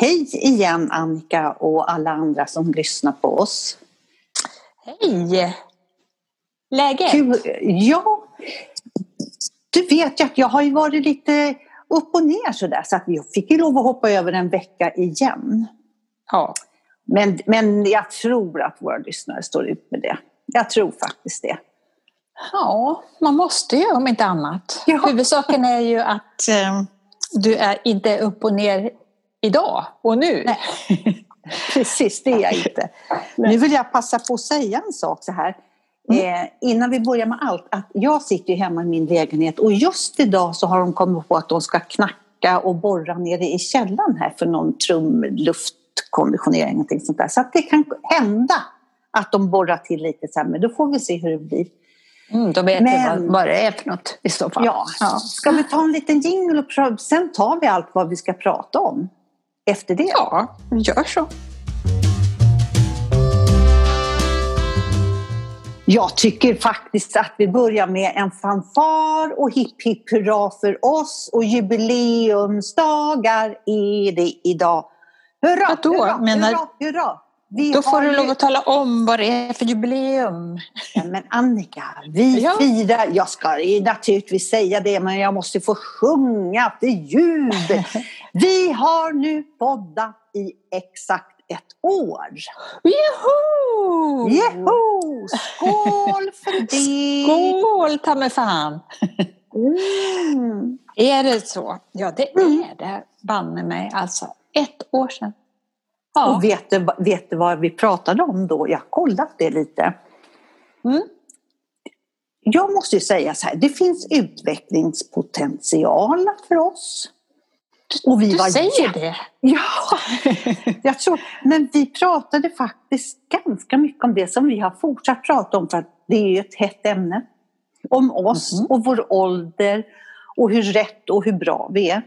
Hej igen Annika och alla andra som lyssnar på oss. Hej! Läget? Kul. Ja, du vet ju att jag har ju varit lite upp och ner sådär så att vi fick ju lov att hoppa över en vecka igen. Ja. Men, men jag tror att våra lyssnare står ut med det. Jag tror faktiskt det. Ja, man måste ju om inte annat. Ja. Huvudsaken är ju att eh, du är inte upp och ner idag och nu. Nej. Precis, det är jag inte. Nu vill jag passa på att säga en sak så här. Eh, innan vi börjar med allt, att jag sitter ju hemma i min lägenhet och just idag så har de kommit på att de ska knacka och borra nere i källaren här för någon trumluftkonditionering och någonting sånt där. Så att det kan hända att de borrar till lite så här, men då får vi se hur det blir. Mm, då vet Men- vad, vad det är för något i så fall. Ja. Ska vi ta en liten jingle och sen tar vi allt vad vi ska prata om efter det? ja, gör så. Jag tycker faktiskt att vi börjar med en fanfar och hipp hipp hurra för oss och jubileumsdagar är det idag. Hurra, Vadå? hurra, Menar- hurra, hurra. Vi Då får du ju- lov att tala om vad det är för jubileum. Ja, Men Annika, vi Ja. firar, jag ska naturligtvis säga det men jag måste få sjunga till jubel. Vi har nu poddat i exakt ett år. Joho! Jeho! Skål för det! Skål ta mig fan! Mm. Är det så? Ja, det är det banne mig. Alltså, ett år sedan. Ja. Och vet du, vet du vad vi pratade om då? Jag har kollat det lite. Mm. Jag måste ju säga så här, det finns utvecklingspotential för oss. Och vi Du var säger jätte- det. Ja, jag tror, men vi pratade faktiskt ganska mycket om det som vi har fortsatt prata om för att det är ju ett hett ämne. Om oss Mhm. och vår ålder och hur rätt och hur bra vi är.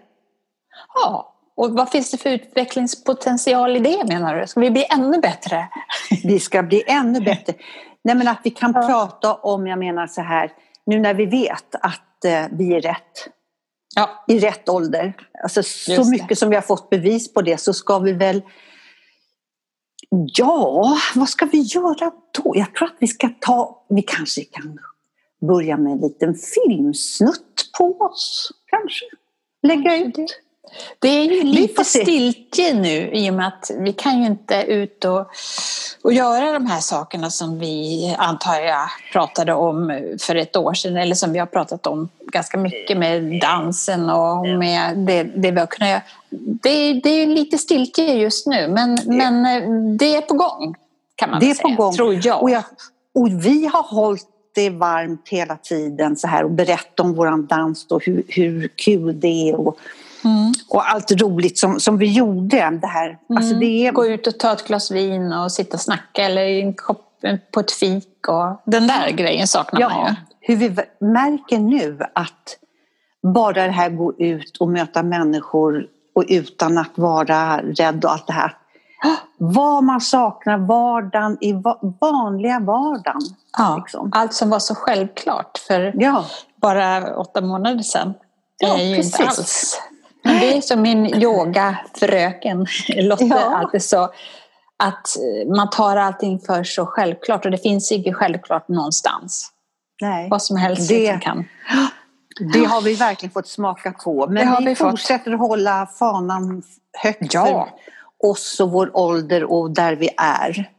Ja. Och vad finns det för utvecklingspotential i det menar du? Ska vi bli ännu bättre? Vi ska bli ännu bättre. Nej men att vi kan Ja. prata om, jag menar så här, nu när vi vet att eh, vi är rätt, Ja. i rätt ålder. Alltså så Just det. mycket som vi har fått bevis på det så ska vi väl Ja, vad ska vi göra då? Jag tror att vi ska ta, vi kanske kan börja med en liten filmsnutt på oss. Kanske. Lägga ut. Det är ju lite stiltje nu i och med att vi kan ju inte ut och, och göra de här sakerna som vi antar jag pratade om för ett år sedan eller som vi har pratat om ganska mycket med dansen och med det, det vi har kunnat göra. Det, det är lite stiltje just nu men, men eh, det är på gång kan man Det är väl på säga, gång. tror jag. Och, jag, och vi har hållit det varmt hela tiden så här och berättat om våran dans och hur, hur kul det är och, Mm. och allt roligt som, som vi gjorde. Det här. Alltså det är, Gå ut och ta ett glas vin och sitta och snacka eller kopp, på ett fik och den där grejen saknar man ju. ja, hur vi märker nu att bara det här gå ut och möta människor och utan att vara rädd och allt det här. Vad man saknar vardagen i va- vanliga vardagen. Ja, Liksom. Allt som var så självklart för Ja, bara åtta månader sedan Ja, är ju precis. inte alls. Men det är som min yogafröken Lotte Ja. alltid sa. Att man tar allting för så självklart och det finns inget självklart någonstans. nej. Vad som helst Det- kan. Det har vi verkligen fått smaka på. Men Det vi, vi fått. fortsätter att hålla fanan högt Ja. för oss och vår ålder och där vi är.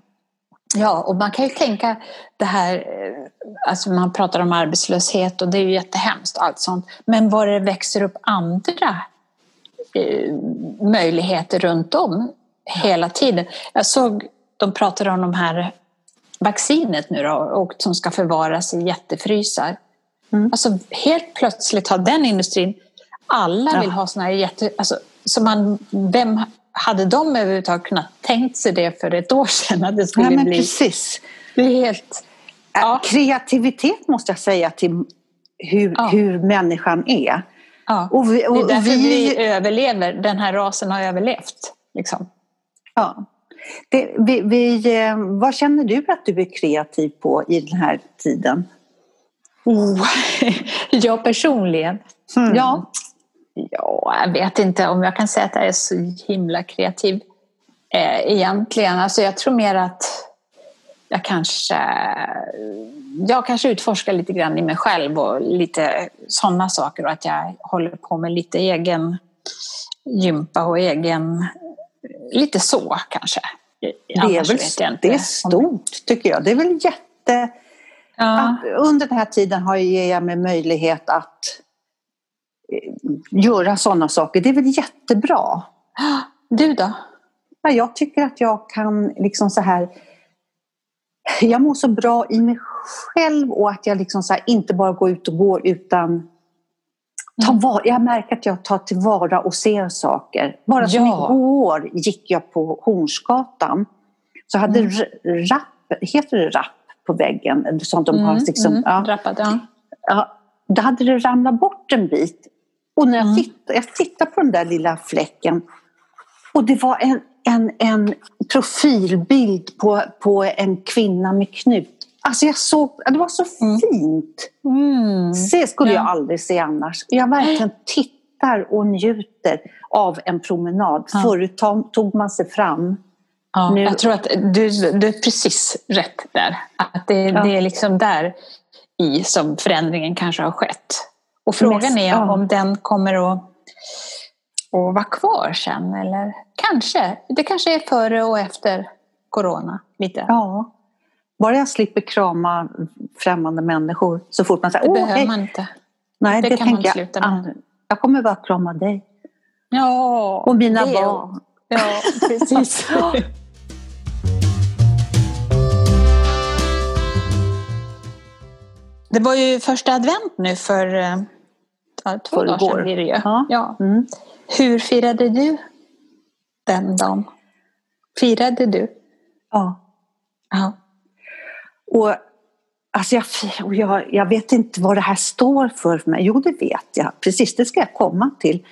Ja, och man kan ju tänka det här, eh, alltså man pratar om arbetslöshet och det är ju jättehemskt och allt sånt. Men var det växer upp andra möjligheter runt om hela tiden. Jag såg, de pratade om de här vaccinet nu då, och som ska förvaras i jättefrysar. Mm. Alltså helt plötsligt har den industrin, alla Ja. vill ha såna här jätte... Alltså, så man, vem hade de överhuvudtaget kunnat tänkt sig det för ett år sedan? Att det skulle Ja, men bli... precis. Är helt... Ja. Kreativitet måste jag säga till hur, Ja. hur människan är. Ja. Och vi, och Det är därför vi, vi överlever. Den här rasen har överlevt. Liksom. ja. det, vi, vi, eh, vad känner du att du är kreativ på i den här tiden? Oh. jag personligen. Mm. Ja. Ja, jag vet inte om jag kan säga att jag är så himla kreativ eh, egentligen. Alltså jag tror mer att jag kanske, jag kanske utforskar lite grann i mig själv och lite sådana saker och att jag håller på med lite egen gympa och egen, lite så kanske. Det är, väl, det är stort tycker jag. Det är väl jätte... Ja. under den här tiden har jag mig möjlighet att göra sådana saker. Det är väl jättebra. Du då? Ja, jag tycker att jag kan liksom så här jag mår så bra i mig själv och att jag liksom så inte bara går ut och går utan ta mm. var, jag märker att jag tar tillvara och ser saker. Bara som ja. igår gick jag på Hornsgatan. Så hade mm. rapp, heter det rapp på väggen? Sånt de har mm, liksom, mm, ja. Rappad, ja. ja. Då hade det ramlat bort en bit. Och när jag, mm. tittade, jag tittade på den där lilla fläcken och det var en, en, en profilbild på, på en kvinna med knut. Alltså jag såg, det var så mm. fint. Mm. Det skulle ja. jag aldrig se annars. Jag verkligen tittar och njuter av en promenad. Ja. Förut tog man sig fram. Ja, nu... Jag tror att du, du är precis rätt där. Att det, ja. det är liksom där i som förändringen kanske har skett. Och frågan är om den kommer att, att vara kvar sen. Eller kanske. Det kanske är före och efter corona. Lite. Ja. Bara jag slipper krama främmande människor så fort man säger Det behöver hej. man inte. Nej, det, det kan man sluta med. Jag kommer bara krama dig. Ja, och mina barn. Ja, precis. Det var ju första advent nu för eh, ja, två Förrgår. dagar sedan blir det ju. Ja. ja. Mm. Hur firade du den dagen? Firade du? Ja. ja. Och alltså jag, jag, jag vet inte vad det här står för, för mig. Jo, det vet jag. Precis, det ska jag komma till.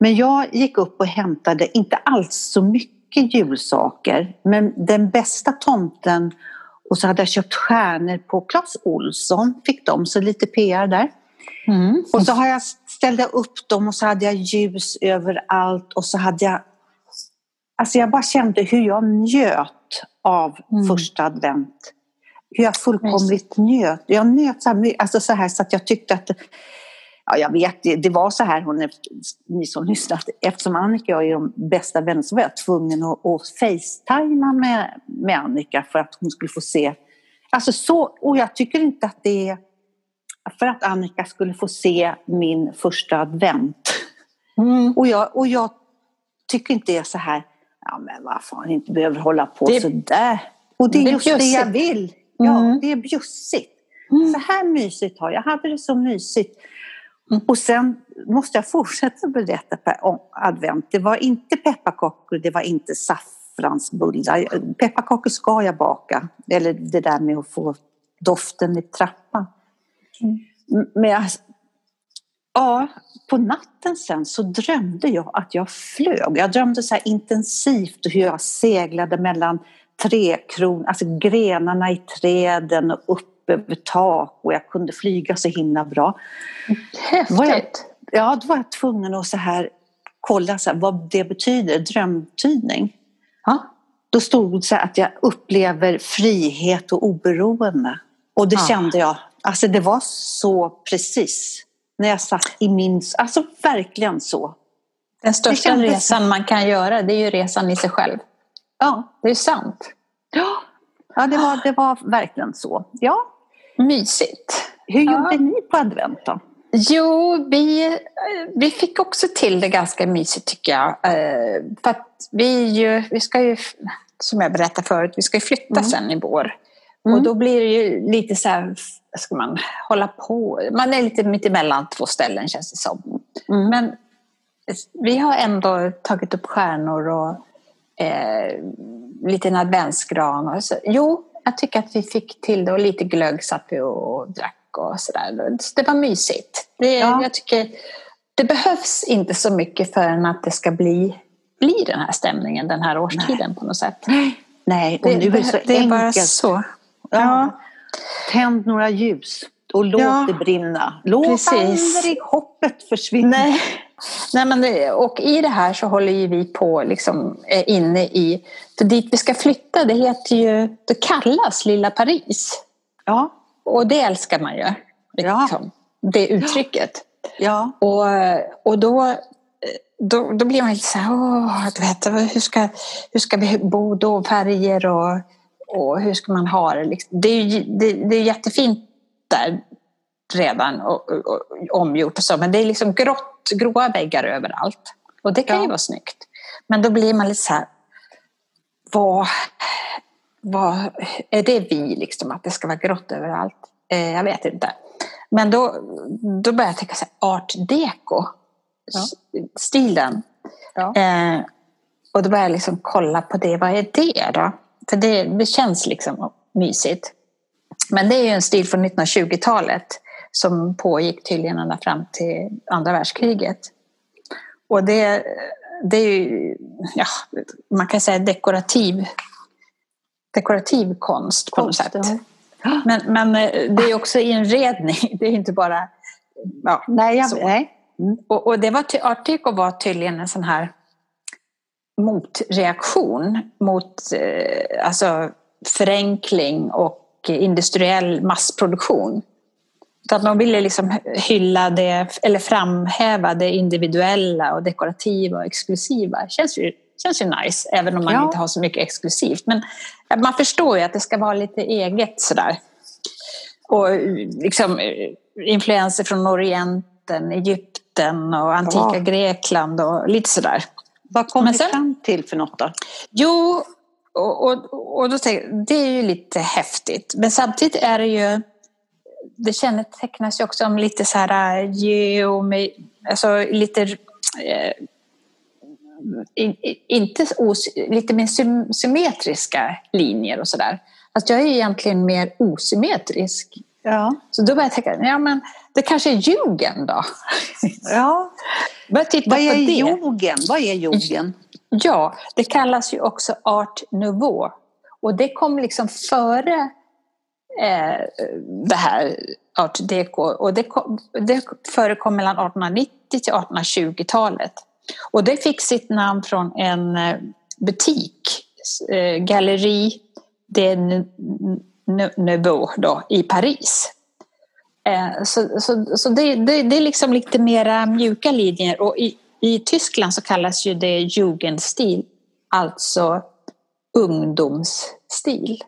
Men jag gick upp och hämtade, inte alls så mycket julsaker, men den bästa tomten och så hade jag köpt stjärnor på Clas Olsson, fick de, så lite PR där. Mm. Och så har jag ställde upp dem och så hade jag ljus överallt och så hade jag... Alltså jag bara kände hur jag njöt av mm. första advent. Hur jag fullkomligt njöt. Jag njöt så här, alltså så, här, så att jag tyckte att Ja, jag vet, det, det var så här, hon, ni som lyssnat, eftersom Annika och jag är de bästa vänner så var jag tvungen att, att facetima med, med Annika för att hon skulle få se. Alltså så, och jag tycker inte att det är för att Annika skulle få se min första advent. Mm. Och, jag, och jag tycker inte det är så här, ja men vad fan, inte behöver hålla på det, sådär. Och det är, det just bjussigt. det jag vill. Ja, mm. det är bjussigt. Mm. Så här mysigt har jag. Jag hade det så mysigt. Mm. Och sen måste jag fortsätta berätta om advent. Det var inte pepparkakor, det var inte saffransbullar. Pepparkakor ska jag baka. Eller det där med att få doften i trappan. Mm. Men jag, ja, på natten sen så drömde jag att jag flög. Jag drömde så intensivt hur jag seglade mellan träkron, alltså grenarna i träden och upp över tak och jag kunde flyga så himla bra. Häftigt! Jag, ja, då var jag tvungen att så här, kolla så här, vad det betyder, drömtydning. Ja. Då stod det så att jag upplever frihet och oberoende. Och det ja. kände jag, alltså det var så precis. När jag satt i min, alltså verkligen så. Den största resan man kan göra det är ju resan i sig själv. Ja. Det är sant. Ja, ja det, var, det var verkligen så. Ja. Mysigt. Hur gjorde ni på advent då? Jo, vi, vi fick också till det ganska mysigt tycker jag. Eh, för att vi, ju, vi ska ju, som jag berättade förut, vi ska ju flytta mm. sen i vår. Mm. Och då blir det ju lite så här, ska man hålla på, man är lite mitt emellan två ställen känns det som. Mm. Men vi har ändå tagit upp stjärnor och eh, liten adventsgran. Och så. Jo, jag tycker att vi fick till det och lite glögg satt vi och drack och sådär. Det var mysigt. Det, ja. jag tycker, det behövs inte så mycket förrän att det ska bli, bli den här stämningen den här årstiden Nej. på något sätt. Nej, och det, nu är det så det enkelt. Bara så. Ja. Tänd några ljus och låt ja. det brinna. Låt Precis. aldrig hoppet försvinna. Nej. Nej, men det, och i det här så håller ju vi på liksom är inne i, för dit vi ska flytta det heter ju, det kallas Lilla Paris. Ja. Och det älskar man ju. Liksom, ja. Det uttrycket. Ja. Och, och då, då, då blir man lite så här, åh, du vet, hur ska, hur ska vi bo då, färger och, och hur ska man ha det? Liksom. Det är, det, det är jättefint där redan och, och, och, omgjort och så, men det är liksom grått, gråa väggar överallt. Och det kan ja. ju vara snyggt. Men då blir man lite så här, vad, vad är det vi liksom, att det ska vara grått överallt? Eh, jag vet inte. Men då, då började jag tänka så här, art deco, ja. stilen. Ja. Eh, och då började jag liksom kolla på det, vad är det då? För det, det känns liksom mysigt. Men det är ju en stil från 1920-talet som pågick tydligen ända fram till andra världskriget. Och det, det är ju, ja, man kan säga dekorativ, dekorativ konst på något sätt. Men, men eh, det är också inredning, det är inte bara... Ja, nej, jag, nej. Mm. Och, och, det var, Art Deco var tydligen en sån här motreaktion mot eh, alltså förenkling och industriell massproduktion. Så att man ville liksom hylla det, eller framhäva det individuella och dekorativa och exklusiva. Känns ju, känns ju nice, även om man ja. inte har så mycket exklusivt. Men man förstår ju att det ska vara lite eget sådär. Och liksom influenser från Orienten, Egypten och antika ja. Grekland och lite sådär. Vad kom ni fram till för något då? Jo, och, och, och då tänkte jag, det är ju lite häftigt. Men samtidigt är det ju det kännetecknas ju också om lite så här äh, geome, alltså lite eh, inte os, lite mer symmetriska linjer och sådär. Att jag är egentligen mer osymmetrisk. Ja. Så då började jag tänka, ja men det kanske är jugend då? Ja. Vad är jugend? Vad är jugend? Ja, det kallas ju också art nouveau. Och det kom liksom före Eh, det här art deco. Och det, kom, det förekom mellan 1890 till 1820-talet. Och det fick sitt namn från en eh, butik, eh, Galleri de Nouveau då, i Paris. Så så, så det, det, det är liksom lite mera mjuka linjer och i, i Tyskland så kallas ju det Jugendstil, alltså ungdomsstil.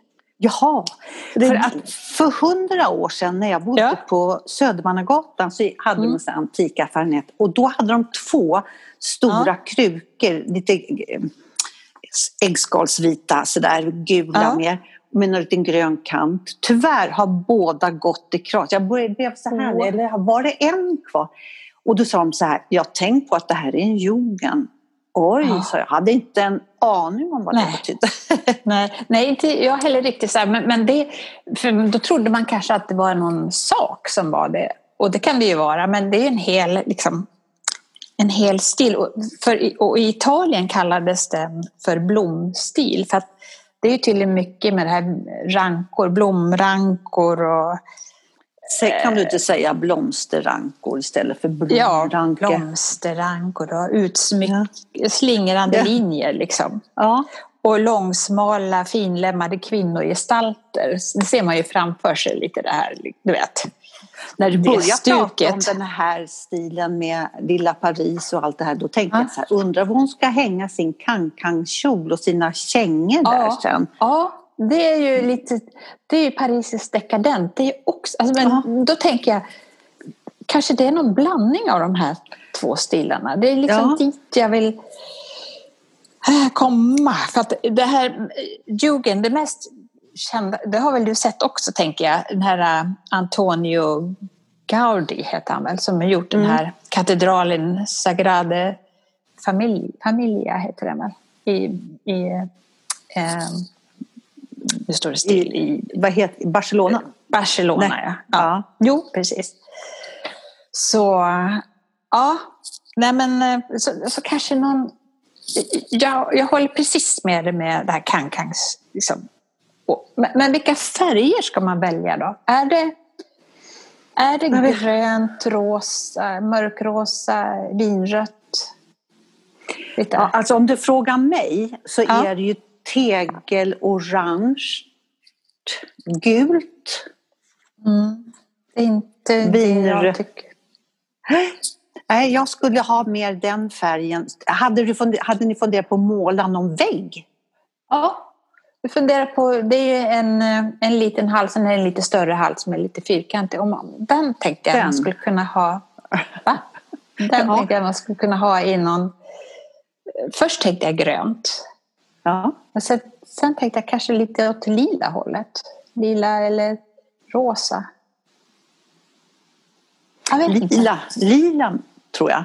Jaha, för att för hundra år sedan när jag bodde ja. på Södermannagatan så hade mm. de en antikaffär och då hade de två stora ja. krukor, lite eh, äggskalsvita sådär, gula ja. mer med en liten grön kant. Tyvärr har båda gått i kras. Jag blev så här, oh. eller var det en kvar? Och då sa de så här, jag tänkt på att det här är en jugend. Oj, ja. så jag hade inte en aning om vad nej. det betydde. nej, nej, inte jag heller riktigt så här, men, men det, för då trodde man kanske att det var någon sak som var det. Och det kan det ju vara, men det är en hel, liksom, en hel stil. Och, för, och i Italien kallades den för blomstil. För att det är ju tydligen mycket med det här rankor, blomrankor och kan du inte säga blomsterrankor istället för blomrankor? Ja, blomsterrankor och utsmyck, ja. slingrande ja. linjer liksom. Ja. Och långsmala finlämmade kvinnogestalter. Det ser man ju framför sig lite det här, du vet. När du började prata om den här stilen med Lilla Paris och allt det här, då tänkte ja. jag så här, undrar var hon ska hänga sin kankangkjol och sina kängor där sen? Ja, det är ju lite, det är ju Parisis dekadent. Det är också, alltså, men ja. Då tänker jag, kanske det är någon blandning av de här två stilarna. Det är liksom ja. dit jag vill äh, komma. För att det här Jugend, det mest kända, det har väl du sett också tänker jag, den här äh, Antonio Gaudi heter han väl, som har gjort mm. den här katedralen Sagrade Familia, heter den väl, i, i eh, nu står det still i... Vad heter Barcelona? Barcelona, Nej. ja. ja. Jo, precis. Så, ja. Nej men, så, så kanske någon... Jag, jag håller precis med dig med det här kankangs... Liksom. Men, men vilka färger ska man välja då? Är det... Är det grönt, rosa, mörkrosa, vinrött? Ja, alltså om du frågar mig så ja. är det ju tegelorange, gult. Mm. Det är inte Vinrött. Nej, jag skulle ha mer den färgen. Hade, du funder, hade ni funderat på att måla någon vägg? Ja, vi funderar på, det är en, en liten hals, sen en lite större hals som är lite fyrkantig. Om den tänkte jag den. man skulle kunna ha. Va? Den ja. tänkte jag man skulle kunna ha i någon... Först tänkte jag grönt. Ja. Och sen, sen tänkte jag kanske lite åt lila hållet. Lila eller rosa. Lila. Lila tror jag.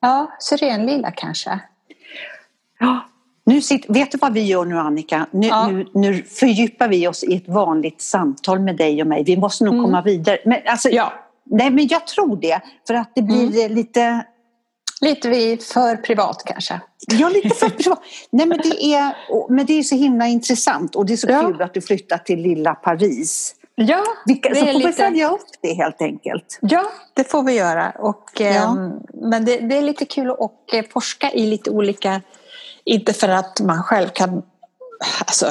Ja, syrenlila kanske. Ja, nu sitter, vet du vad vi gör nu Annika? Nu, ja. nu, nu fördjupar vi oss i ett vanligt samtal med dig och mig. Vi måste nog mm. komma vidare. Men, alltså, ja. Nej, men jag tror det. För att det blir mm. lite... Lite för privat kanske. Ja, lite för privat. Nej, men det, är, men det är så himla intressant och det är så ja. kul att du flyttar till lilla Paris. Ja, Vilka, så får lite... vi följa upp det helt enkelt. Ja, det får vi göra. Och, ja. eh, men det, det, är lite kul att eh, forska i lite olika, inte för att man själv kan Alltså,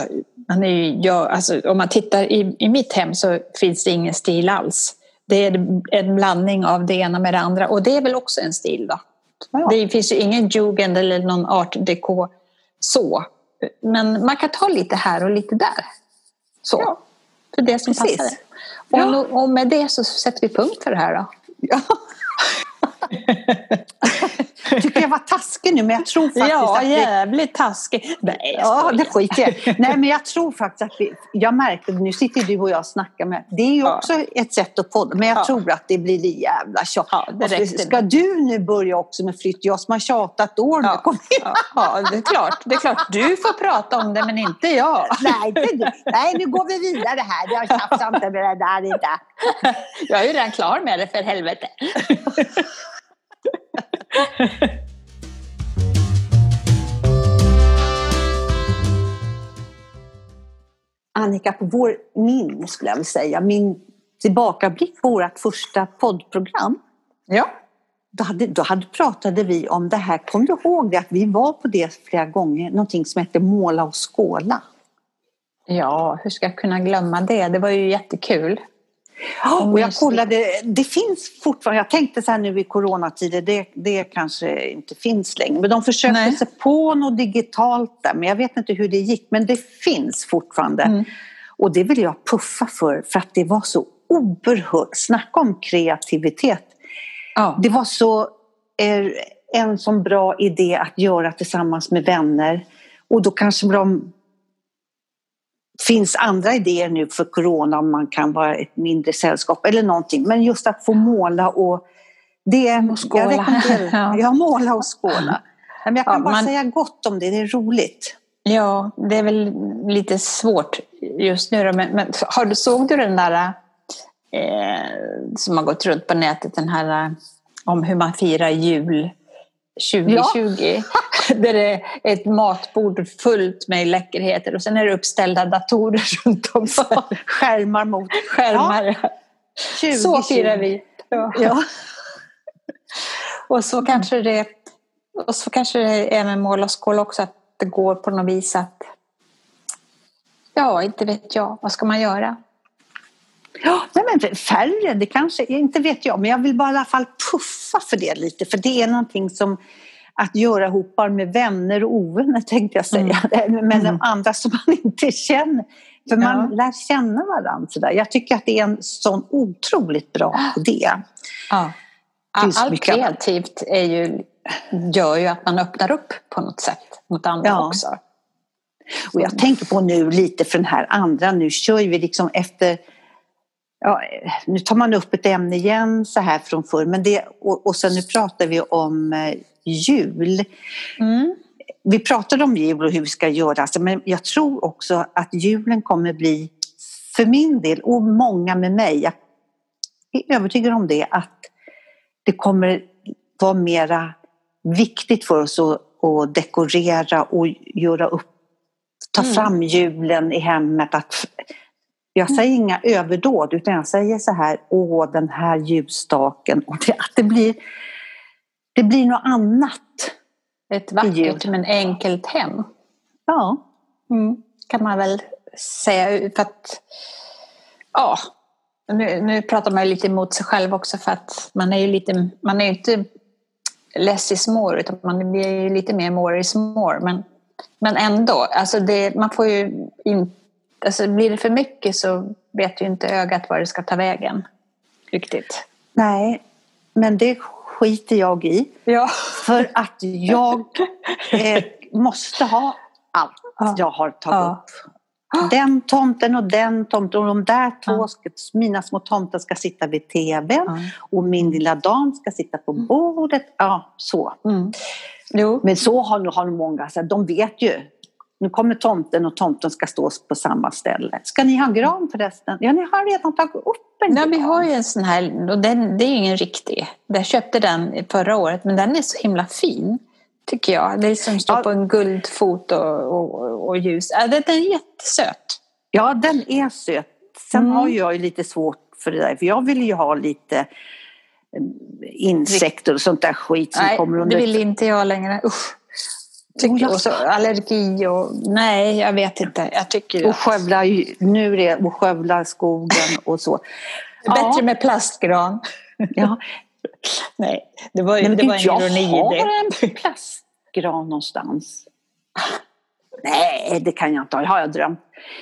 man är ju, jag, alltså, om man tittar i, i mitt hem så finns det ingen stil alls. Det är en blandning av det ena med det andra och det är väl också en stil då. Ja. Det finns ju ingen jugend eller någon art deco så. Men man kan ta lite här och lite där. Så. Ja för det som Precis. passar. Och, ja. och med det så sätter vi punkt för det här då. Ja. tycker jag var taskig nu men jag tror faktiskt ja, att vi... jävligt taskig. Nej, ja, det skiter jag Nej, men jag tror faktiskt att vi... Jag märkte, nu sitter du och jag och snackar med... Det är ju ja. också ett sätt att podda, men jag ja. tror att det blir jävla tjat. Ja, ska du nu börja också med flytt? Jag som har tjatat år nu. Ja. Ja. ja, det är klart. Det är klart. Du får prata om det, men inte jag. Nej, inte du. Nej nu går vi vidare här. Jag tjafsar inte med det där inte. Jag är ju redan klar med det, för helvete. Annika, på vår, min skulle jag vilja säga, min tillbakablick på vårt första poddprogram. Ja. Då, hade, då hade, pratade vi om det här, kom du ihåg det att vi var på det flera gånger, någonting som hette Måla och skåla? Ja, hur ska jag kunna glömma det? Det var ju jättekul. Och jag kollade, det finns fortfarande, jag tänkte så här nu i coronatider, det, det kanske inte finns längre. Men de försökte Nej. sig på något digitalt där, men jag vet inte hur det gick. Men det finns fortfarande. Mm. Och det vill jag puffa för, för att det var så oerhört, snacka om kreativitet. Ja. Det var så, en sån bra idé att göra tillsammans med vänner. Och då kanske de finns andra idéer nu för corona om man kan vara ett mindre sällskap eller någonting. Men just att få måla och det och skåla. Jag ja. ja, måla och skåla. Men jag kan ja, bara man, säga gott om det, det är roligt. Ja, det är väl lite svårt just nu. Men, men har du, såg du den där eh, som har gått runt på nätet, den här eh, om hur man firar jul 2020. Ja. där det är ett matbord fullt med läckerheter och sen är det uppställda datorer runt om. Skärmar mot skärmar. Ja. Så firar vi. Ja. ja. och så kanske det och så kanske det är med mål och skål också att det går på något vis att ja, inte vet jag, vad ska man göra? Ja, men färre, det kanske, inte vet jag, men jag vill bara i alla fall puffa för det lite, för det är någonting som att göra hopar med vänner och ovänner tänkte jag säga, mm. men mm. andra som man inte känner. För man lär känna varandra sådär. Jag tycker att det är en sån otroligt bra idé. Ja. Allt kreativt är ju, gör ju att man öppnar upp på något sätt mot andra ja. också. Och jag tänker på nu lite för den här andra, nu kör vi liksom efter Ja, nu tar man upp ett ämne igen så här från förr, men det, och, och sen nu pratar vi om eh, jul. Mm. Vi pratade om jul och hur vi ska göra, men jag tror också att julen kommer bli, för min del och många med mig, jag är övertygad om det, att det kommer vara mera viktigt för oss att, att dekorera och göra upp, ta mm. fram julen i hemmet. Att, Jag säger inga överdåd utan jag säger så här, åh den här ljusstaken. Och det, att det blir, det blir något annat. Ett vackert men enkelt hem. Ja. Mm, kan man väl säga. För att, ja, nu, nu pratar man ju lite emot sig själv också för att man är ju lite, man är ju inte less is more utan man blir ju lite mer more is more. Men, men ändå, alltså det, man får ju inte alltså blir det för mycket så vet ju inte ögat var det ska ta vägen. Riktigt. Nej, men det skiter jag i. Ja. För att jag eh, måste ha allt ja. jag har tagit ja. upp. Den tomten och den tomten och de där två, ska, mina små tomtar ska sitta vid tvn och min lilla dam ska sitta på mm. bordet. Ja, så. Mm. Men så har, har många, så de vet ju nu kommer tomten och tomten ska stå på samma ställe. Ska ni ha gran förresten? Ja, ni har redan tagit upp en gran. Ja, vi har ju en sån här, och den, det är ingen riktig. Jag köpte den förra året, men den är så himla fin. Tycker jag. Det är som står ja. på en guldfot och, och, och ljus. Ja, den är jättesöt. Ja, den är söt. Sen mm. har jag ju lite svårt för det där, för jag vill ju ha lite eh, insekter och sånt där skit som Nej, kommer under. det vill inte jag längre. Usch. Tycker, och så allergi och nej, jag vet inte. Jag tycker och skövla, nu är det och skövla skogen och så. Bättre ja. med plastgran. Ja. nej, det var, nej, det var en ironi. Jag har en plastgran någonstans. Nej, det kan jag inte ha. Det har jag drömt.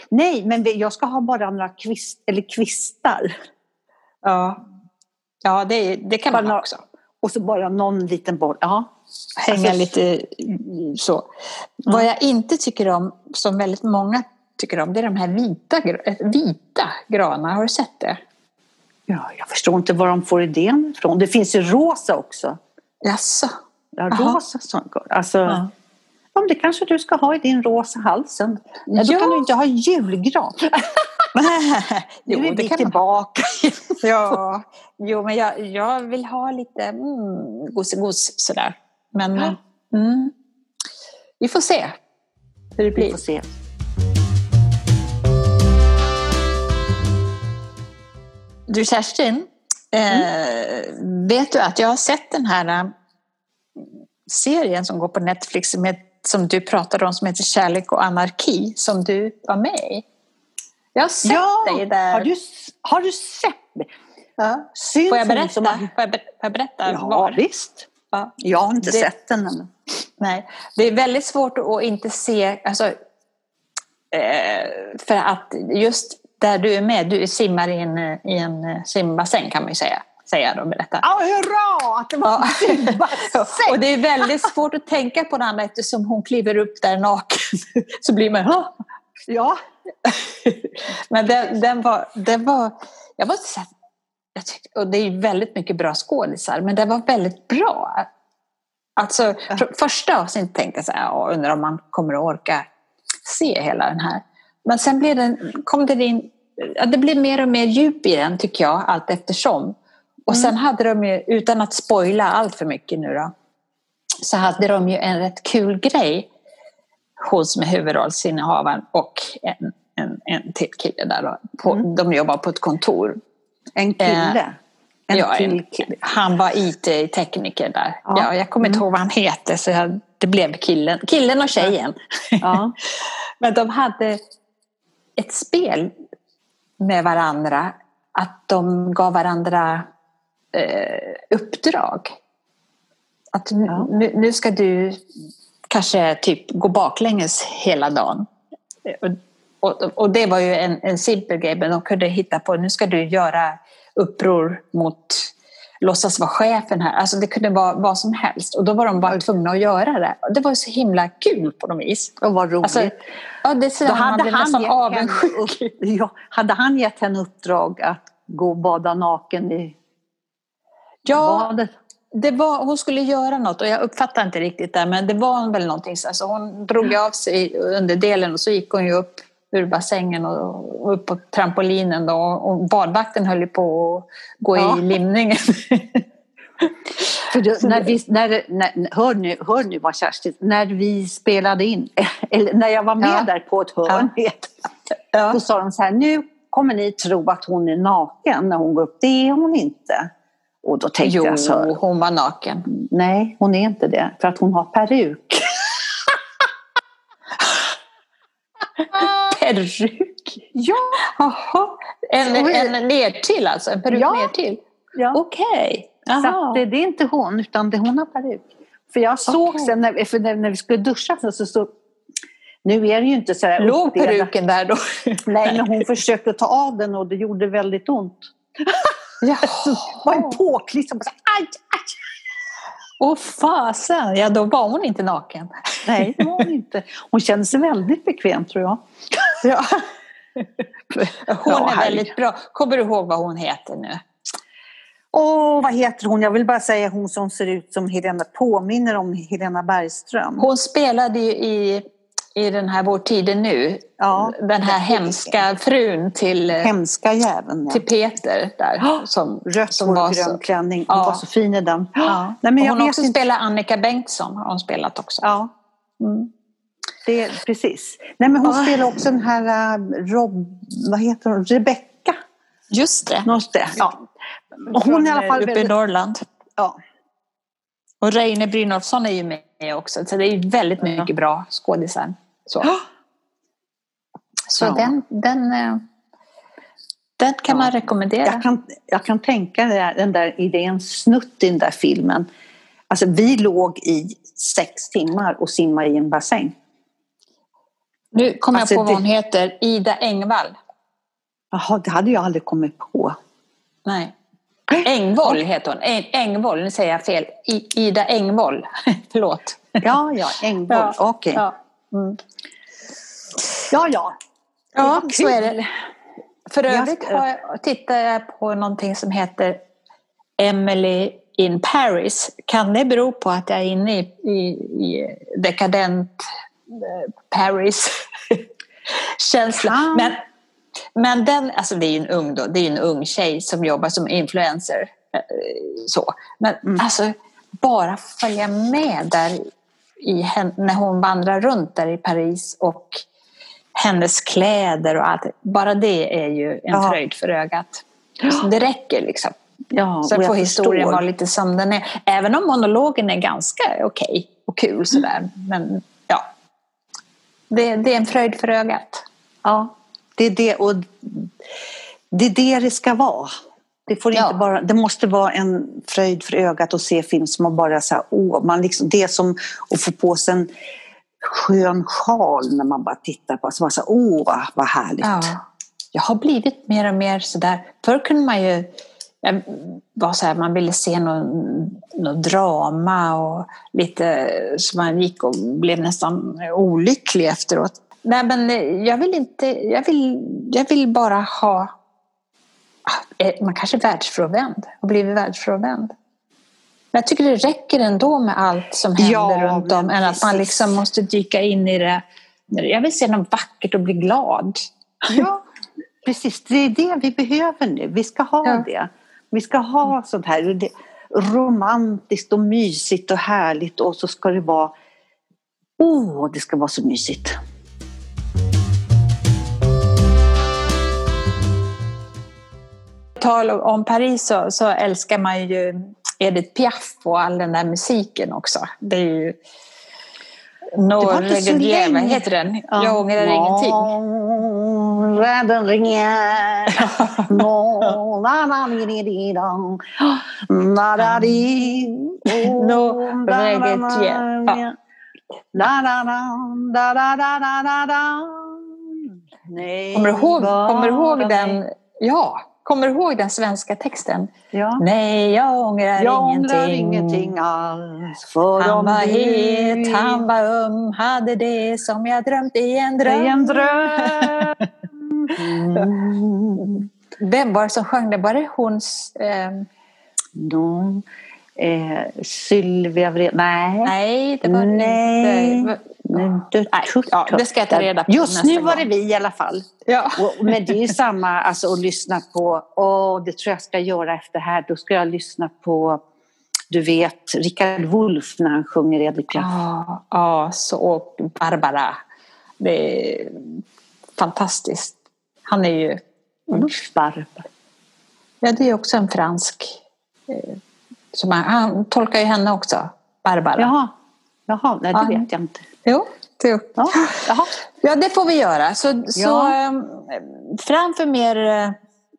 Nej, men jag ska ha bara några kvist, eller kvistar. Ja, ja det, det kan bara man också. Och så bara någon liten boll. Ja. Hänga alltså, lite så. Ja. Vad jag inte tycker om, som väldigt många tycker om, det är de här vita, vita granar. Har du sett det? Ja, jag förstår inte var de får idén ifrån. Det finns ju rosa också. Jaså? Ja, rosa sånt. Alltså, ja. Om det kanske du ska ha i din rosa halsen. Ja, då kan du inte ha julgran. jo, nu är vi tillbaka. ja, jo, men jag, jag vill ha lite mm, gosegos sådär. Men ja. mm, vi får se hur det blir. Vi får se. Du Kerstin, mm. eh, vet du att jag har sett den här äh, serien som går på Netflix som, som du pratade om som heter Kärlek och anarki som du var med i? Jag har sett ja, dig där. Har du, har du sett mig? Ja. Får, jag berätta? Som... Får, jag, får jag berätta ja, var? visst. Ja. Jag har inte det, sett den ännu. Nej, det är väldigt svårt att inte se, alltså, eh, för att just där du är med, du simmar i en, i en simbassäng kan man ju säga. Säga då, berätta. Ja, hurra! Att det var en simbassäng! och det är väldigt svårt att tänka på den andra eftersom hon kliver upp där naken. Så blir man, Hå! ja. Men den, den, var, den var, jag måste säga tyckte, och det är väldigt mycket bra skådisar, men det var väldigt bra. Alltså, ja. första avsnittet tänkte jag så här, undrar om man kommer att orka se hela den här. Men sen blev den, kom det in, ja, det blev mer och mer djup i den tycker jag, allt eftersom. Och mm. sen hade de ju, utan att spoila allt för mycket nu då, så hade de ju en rätt kul grej hon som är huvudrollsinnehavaren och en, en, en till kille där då. På, mm. De jobbar på ett kontor en kille? Eh, en ja, en, han var IT-tekniker där. Ja. ja jag kommer inte mm. ihåg vad han heter så jag, det blev killen, killen och tjejen. Ja. Men de hade ett spel med varandra. Att de gav varandra eh, uppdrag. Att ja. nu, nu, ska du kanske typ gå baklänges hela dagen. Och, och det var ju en, en simpel grej, men de kunde hitta på, nu ska du göra uppror mot låtsas vara chefen här. Alltså det kunde vara vad som helst. Och då var de bara tvungna att göra det. Och det var så himla kul på något vis. Och vad roligt. Alltså, ja, det är så hade man nästan avundsjuk. Upp, ja, hade han gett henne uppdrag att gå och bada naken i ja, badet? Det var, hon skulle göra något och jag uppfattar inte riktigt det men det var väl någonting. Alltså hon drog av sig under delen och så gick hon ju upp ur bassängen och, upp på trampolinen då, och badvakten höll ju på att gå ja. i limningen. För då, när vi, när, när, hör, nu, hör nu vad Kerstin, när vi spelade in, eller när jag var med ja. där på ett hörn, ja. då sa de så här, nu kommer ni tro att hon är naken när hon går upp. Det är hon inte. Och då tänkte jo, jag så hon var naken. nej hon är inte det. För att hon har peruk. Peruk? Ja! Jaha. En, en nertill alltså? En peruk Ja. nertill? ja. Okej. Så att det, det är inte hon, utan det hon har peruk. För jag såg Okej. sen när, för när, när vi skulle duscha så, så, så Nu är det ju inte så här Låg peruken där då? Nej, men hon försökte ta av den och det gjorde väldigt ont. Jaha. Det var en påklistrad. Aj, aj. Åh fasen, ja då var hon inte naken. Nej, det var hon inte. Hon kände sig väldigt bekväm tror jag. Ja. Hon är väldigt bra. Kommer du ihåg vad hon heter nu? Åh, vad heter hon? Jag vill bara säga hon som ser ut som Helena, påminner om Helena Bergström. Hon spelade ju i, i den här Vår tid är nu. Ja. Den här hemska frun till, Hemska jäveln. Till Peter där. Som, Rött som hår var grön så, klänning. Hon Ja. var så fin i den. ja. Nej, men hon har också inte. spelat Annika Bengtsson. Har hon spelat också. Ja, Mm. Det, precis. Nej, men hon Ja. spelar också den här äh, Rob... Vad heter hon? Rebecca. Just det. Något där. Ja. Och hon är i alla fall uppe i väldigt... Norrland. Ja. Och Reine Brynolfsson är ju med också. Så det är väldigt mycket bra skådisar. Så, så Ja. den, den, eh, den kan Ja. man rekommendera. Jag kan, jag kan tänka det, den där idén snutt i den där filmen. Alltså vi låg i sex timmar och simmade i en bassäng. Nu kommer Alltså, jag på vad det- hon heter. Ida Engvall. Jaha, det hade jag aldrig kommit på. Nej. Engvoll heter hon. Eng, Engvoll, nu säger jag fel. I, Ida Engvoll. Förlåt. Ja, ja, Engvall. Okej. Ja. Ja. Mm. ja, ja. ja, så är det. För övrigt jag, tittar jag på någonting som heter Emily in Paris. Kan det bero på att jag är inne i, i, i dekadent eh, Paris känsla? Kan. Men, men den, alltså det är ju en ung, då, det är en ung tjej som jobbar som influencer. eh, Så. Men Mm. alltså bara följa med där i, när hon vandrar runt där i Paris och hennes kläder och allt. Bara det är ju en Ja. fröjd för ögat. Så det räcker liksom. ja Sen får historien vara lite som den är. Även om monologen är ganska okej och kul sådär. Men ja, det, det är en fröjd för ögat. Ja, det är det. Och det är det det ska vara. Det, får Ja. inte bara, det måste vara en fröjd för ögat att se film som man bara så här, åh, man liksom, det är som att få på sig en skön sjal när man bara tittar på. Så man så här, åh, vad, vad härligt. Ja. Jag har blivit mer och mer sådär. Förr kunde man ju jag var så här, man ville se någon drama och lite så man gick och blev nästan olycklig efteråt. Nej men jag vill inte, jag vill, jag vill bara ha eh, man kanske är världsfrånvänd och blivit världsfrånvänd. Men jag tycker det räcker ändå med allt som händer Ja, runt om än att man liksom måste dyka in i det. Jag vill se något vackert och bli glad. Ja, precis. Det är det vi behöver nu. Vi ska ha Ja. det. Vi ska ha sånt här det, romantiskt och mysigt och härligt och så ska det vara Åh, det ska vara så mysigt. tal om Paris så, så älskar man ju Edith Piaf och all den där musiken också. Det är ju... No Det var inte så Reggae, vad länge. heter den? Jag ångrar ingenting. Rädden ringer. No, na, na, di, di, di, da. Na, da, di. No, da, da, reggae, da, ja. Da, da, da, da, da, da, da, da. Nej, Kommer du ihåg, bara kommer du ihåg nej. den? Ja, kommer du ihåg den svenska texten? Ja. Nej, jag ångrar Jag ingenting. ångrar ingenting alls. För Han var het, han var öm, hade det som jag drömt i en dröm. i en dröm. Mm. Vem var det som sjöng det? Var det hon? Eh, eh, Sylvia Vred... Nej. nej, det var Nej. inte. Nu, du, Nej, ja, det ska jag ta reda på Just nu var gång. det vi i alla fall. Ja. Och, men det är ju samma, alltså att lyssna på, åh, det tror jag ska göra efter här. Då ska jag lyssna på, du vet, Richard Wolff när han sjunger Edith Piaf. Ja, ja, så och Barbara. Det är fantastiskt. Han är ju Mm. Barb. Ja, det är också en fransk. Eh, som han, han tolkar ju henne också, Barbara. Jaha, Jaha nej, det ja. vet jag inte. Jo, det, ja. Jaha. ja, det får vi göra. Så, ja. så um, framför mer uh,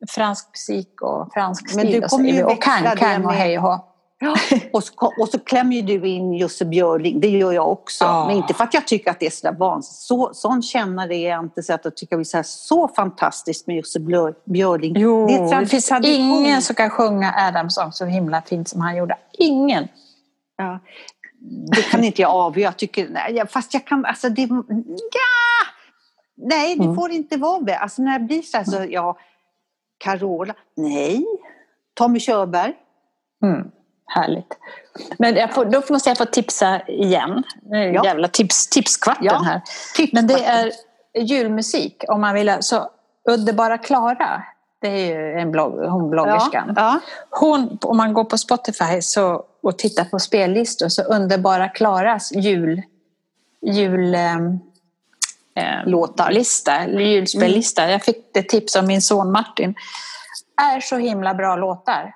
fransk musik och fransk stil. Men du kommer ju och, och kan-kan och hej och hå. Ja. Och, så, och så klämmer du in Jussi Björling, det gör jag också. Ja. Men inte för att jag tycker att det är sådär vansinnigt. Så, sån kännare är jag inte så att jag tycker att det är så fantastiskt med Jussi Björling. Jo, det, det finns ingen som kan sjunga Adams sång så himla fint som han gjorde. Ingen. Ja. Det kan inte jag avgöra. Jag tycker, nej, fast jag kan, alltså det, ja! Nej, det mm. får inte vara det. Alltså när det blir så här så, ja, Carola, nej. Tommy Körberg. Mm. Härligt. Men får, då måste jag få tipsa igen. Nu är ja. jävla tips, tipskvarten ja. här. Men det är julmusik om man vill. Så Underbara Klara, det är ju en blogg, hon bloggerskan. Ja. Hon, om man går på Spotify så, och tittar på spellistor så Underbara Klaras jul, jul eh, Låtar. lista, julspellista. Mm. Jag fick det tips av min son Martin. Är så himla bra låtar.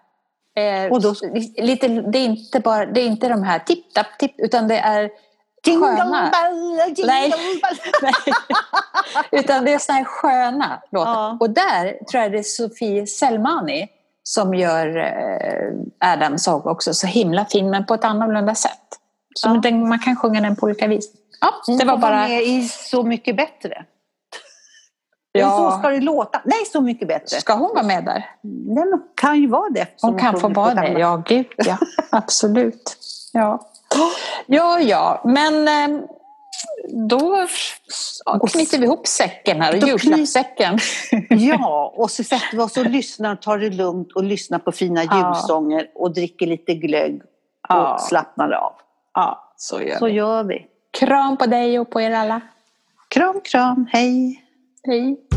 Eh, och då, lite, det, är inte bara, det är inte de här tipp-tapp-tipp utan det är sköna. Ball, nej, nej. Utan det är såna här sköna låtar. Ja. Och där tror jag det är Sofie Selmani som gör eh, Adams sång också så himla fin men på ett annorlunda sätt. Så ja. den, man kan sjunga den på olika vis. Ja, det var bara... med i Så mycket bättre. Ja. Så ska det låta. Nej, Så mycket bättre. Ska hon vara med där? Den kan ju vara det. Hon kan få vara det, ja gud ja. Absolut. Ja. ja, ja, men ehm, då knyter vi ihop säcken här, julklappssäcken. Ja, och så sätter vi oss och lyssnar, tar det lugnt och lyssnar på fina julsånger och dricker lite glögg och ja. slappnar av. Ja, så gör, så vi. gör vi. Kram på dig och på er alla. Kram, kram, hej. Hej.